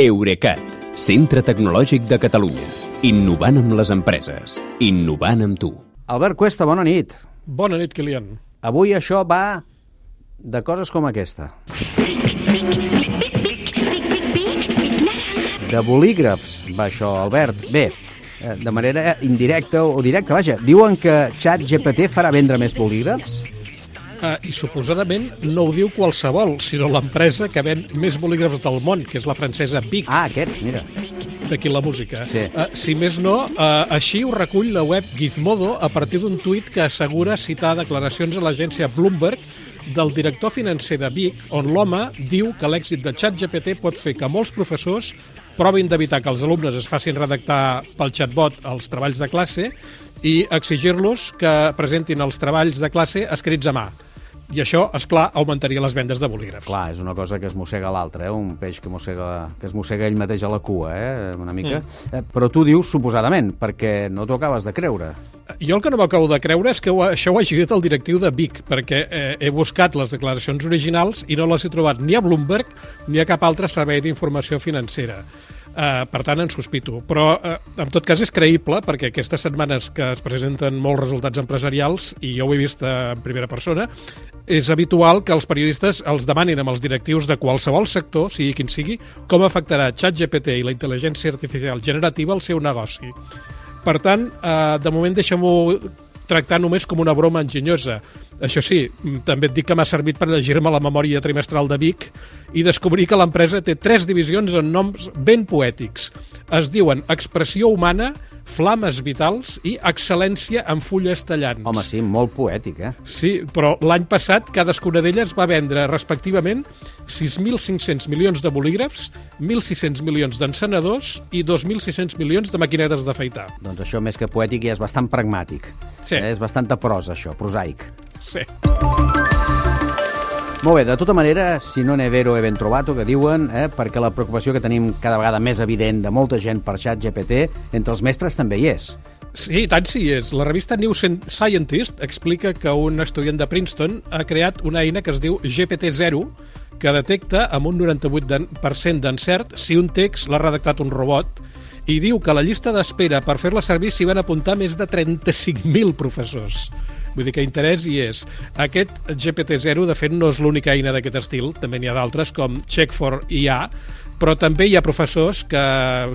Eurecat, centre tecnològic de Catalunya. Innovant amb les empreses. Innovant amb tu. Albert Cuesta, bona nit. Bona nit, Kilian. Avui això va de coses com aquesta. De bolígrafs va això, Albert. Bé, eh, de manera indirecta o directa, vaja, diuen que ChatGPT farà vendre més bolígrafs? Uh, I suposadament no ho diu qualsevol, sinó l'empresa que ven més bolígrafs del món, que és la francesa Bic, Ah, aquests, mira. d'aquí la música. Sí. Uh, si més no, uh, així ho recull la web Gizmodo a partir d'un tuit que assegura citar declaracions a l'agència Bloomberg del director financer de Vic, on l'home diu que l'èxit de ChatGPT pot fer que molts professors provin d'evitar que els alumnes es facin redactar pel chatbot els treballs de classe i exigir-los que presentin els treballs de classe escrits a mà. I això, és clar, augmentaria les vendes de bolígrafs. Clar, és una cosa que es mossega l'altre, eh? un peix que, mossega, que es mossega ell mateix a la cua, eh? una mica. Mm. Eh, però tu dius suposadament, perquè no t'ho acabes de creure. Jo el que no m'acabo de creure és que ho, això ho hagi dit el directiu de Vic, perquè eh, he buscat les declaracions originals i no les he trobat ni a Bloomberg ni a cap altre servei d'informació financera. Uh, per tant, en sospito. Però, uh, en tot cas, és creïble, perquè aquestes setmanes que es presenten molts resultats empresarials, i jo ho he vist uh, en primera persona, és habitual que els periodistes els demanin amb els directius de qualsevol sector, sigui quin sigui, com afectarà ChatGPT i la intel·ligència artificial generativa al seu negoci. Per tant, eh, de moment deixem-ho tractar només com una broma enginyosa. Això sí, també et dic que m'ha servit per llegir-me la memòria trimestral de Vic i descobrir que l'empresa té tres divisions amb noms ben poètics. Es diuen Expressió Humana, Flames Vitals i Excel·lència en fulles tallants. Home, sí, molt poètic, eh? Sí, però l'any passat cadascuna d'elles va vendre respectivament 6.500 milions de bolígrafs, 1.600 milions d'encenedors i 2.600 milions de maquinetes d'afaitar. Doncs això, més que poètic, ja és bastant pragmàtic. Sí. Eh? És bastanta prosa, això, prosaic. Sí. Molt bé, de tota manera, si no n'he vero he ben trobato, que diuen, eh, perquè la preocupació que tenim cada vegada més evident de molta gent per xat GPT, entre els mestres també hi és. Sí, tant sí és. La revista New Scientist explica que un estudiant de Princeton ha creat una eina que es diu GPT-0 que detecta amb un 98% d'encert si un text l'ha redactat un robot i diu que la llista d'espera per fer-la servir s'hi van apuntar més de 35.000 professors. Vull dir que interès hi és. Aquest GPT-0, de fet, no és l'única eina d'aquest estil, també n'hi ha d'altres, com Check for IA, però també hi ha professors que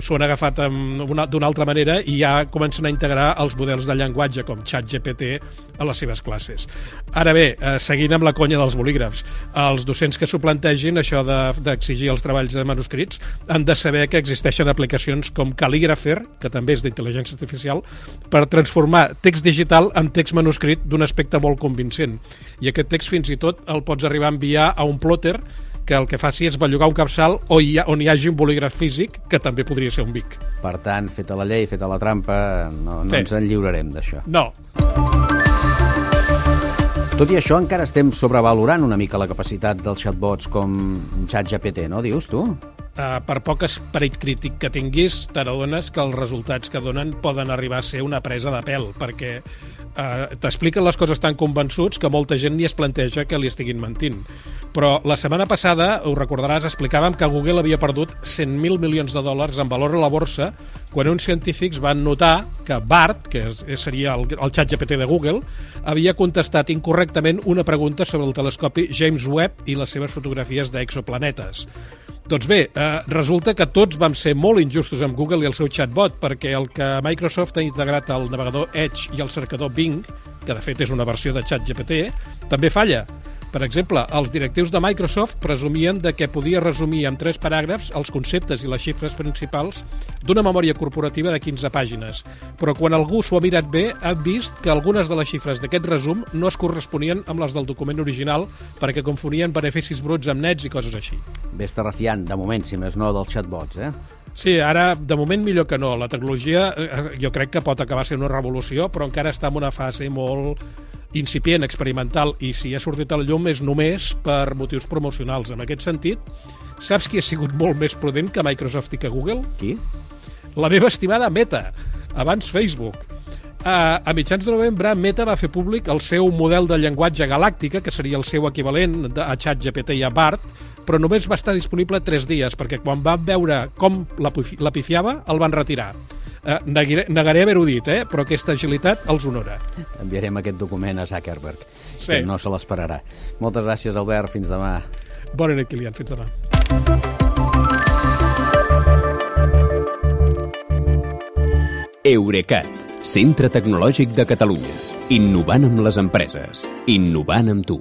s'ho han agafat d'una altra manera i ja comencen a integrar els models de llenguatge com ChatGPT a les seves classes. Ara bé, eh, seguint amb la conya dels bolígrafs, els docents que s'ho plantegin, això d'exigir de, els treballs de manuscrits, han de saber que existeixen aplicacions com Calligrapher, que també és d'intel·ligència artificial, per transformar text digital en text manuscrit d'un aspecte molt convincent. I aquest text fins i tot el pots arribar a enviar a un plotter que el que faci és bellugar un capçal on hi, ha, on hi hagi un bolígraf físic, que també podria ser un bic. Per tant, feta la llei, feta la trampa, no, no Sí. ens en lliurarem d'això. No, Tot i això, encara estem sobrevalorant una mica la capacitat dels chatbots com ChatGPT, no, dius tu? Uh, per poc esperit crític que tinguis, te n'adones que els resultats que donen poden arribar a ser una presa de pèl, perquè uh, t'expliquen les coses tan convençuts que molta gent ni es planteja que li estiguin mentint. Però la setmana passada, ho recordaràs, explicàvem que Google havia perdut 100.000 milions de dòlars en valor a la borsa quan uns científics van notar que BART, que és, seria el, el xat GPT de Google, havia contestat incorrectament una pregunta sobre el telescopi James Webb i les seves fotografies d'exoplanetes. Doncs bé, eh, resulta que tots vam ser molt injustos amb Google i el seu chatbot, perquè el que Microsoft ha integrat al navegador Edge i al cercador Bing, que de fet és una versió de ChatGPT, també falla. Per exemple, els directius de Microsoft presumien de que podia resumir en tres paràgrafs els conceptes i les xifres principals d'una memòria corporativa de 15 pàgines. Però quan algú s'ho ha mirat bé, ha vist que algunes de les xifres d'aquest resum no es corresponien amb les del document original perquè confonien beneficis bruts amb nets i coses així. Ves refiant, de moment, si més no, dels chatbots, eh? Sí, ara, de moment, millor que no. La tecnologia eh, jo crec que pot acabar sent una revolució, però encara està en una fase molt incipient, experimental, i si ha sortit al llum és només per motius promocionals. En aquest sentit, saps qui ha sigut molt més prudent que Microsoft i que Google? Qui? La meva estimada Meta, abans Facebook. A, a mitjans de novembre, Meta va fer públic el seu model de llenguatge galàctica, que seria el seu equivalent a ChatGPT i a BART, però només va estar disponible 3 dies, perquè quan van veure com la, la pifiava, el van retirar. Eh, negaré, negaré haver-ho dit, eh? però aquesta agilitat els honora. Enviarem aquest document a Zuckerberg, Sí. que no se l'esperarà. Moltes gràcies, Albert. Fins demà. Bona nit, Kilian. Fins demà. Eurecat, centre tecnològic de Catalunya. Innovant amb les empreses. Innovant amb tu.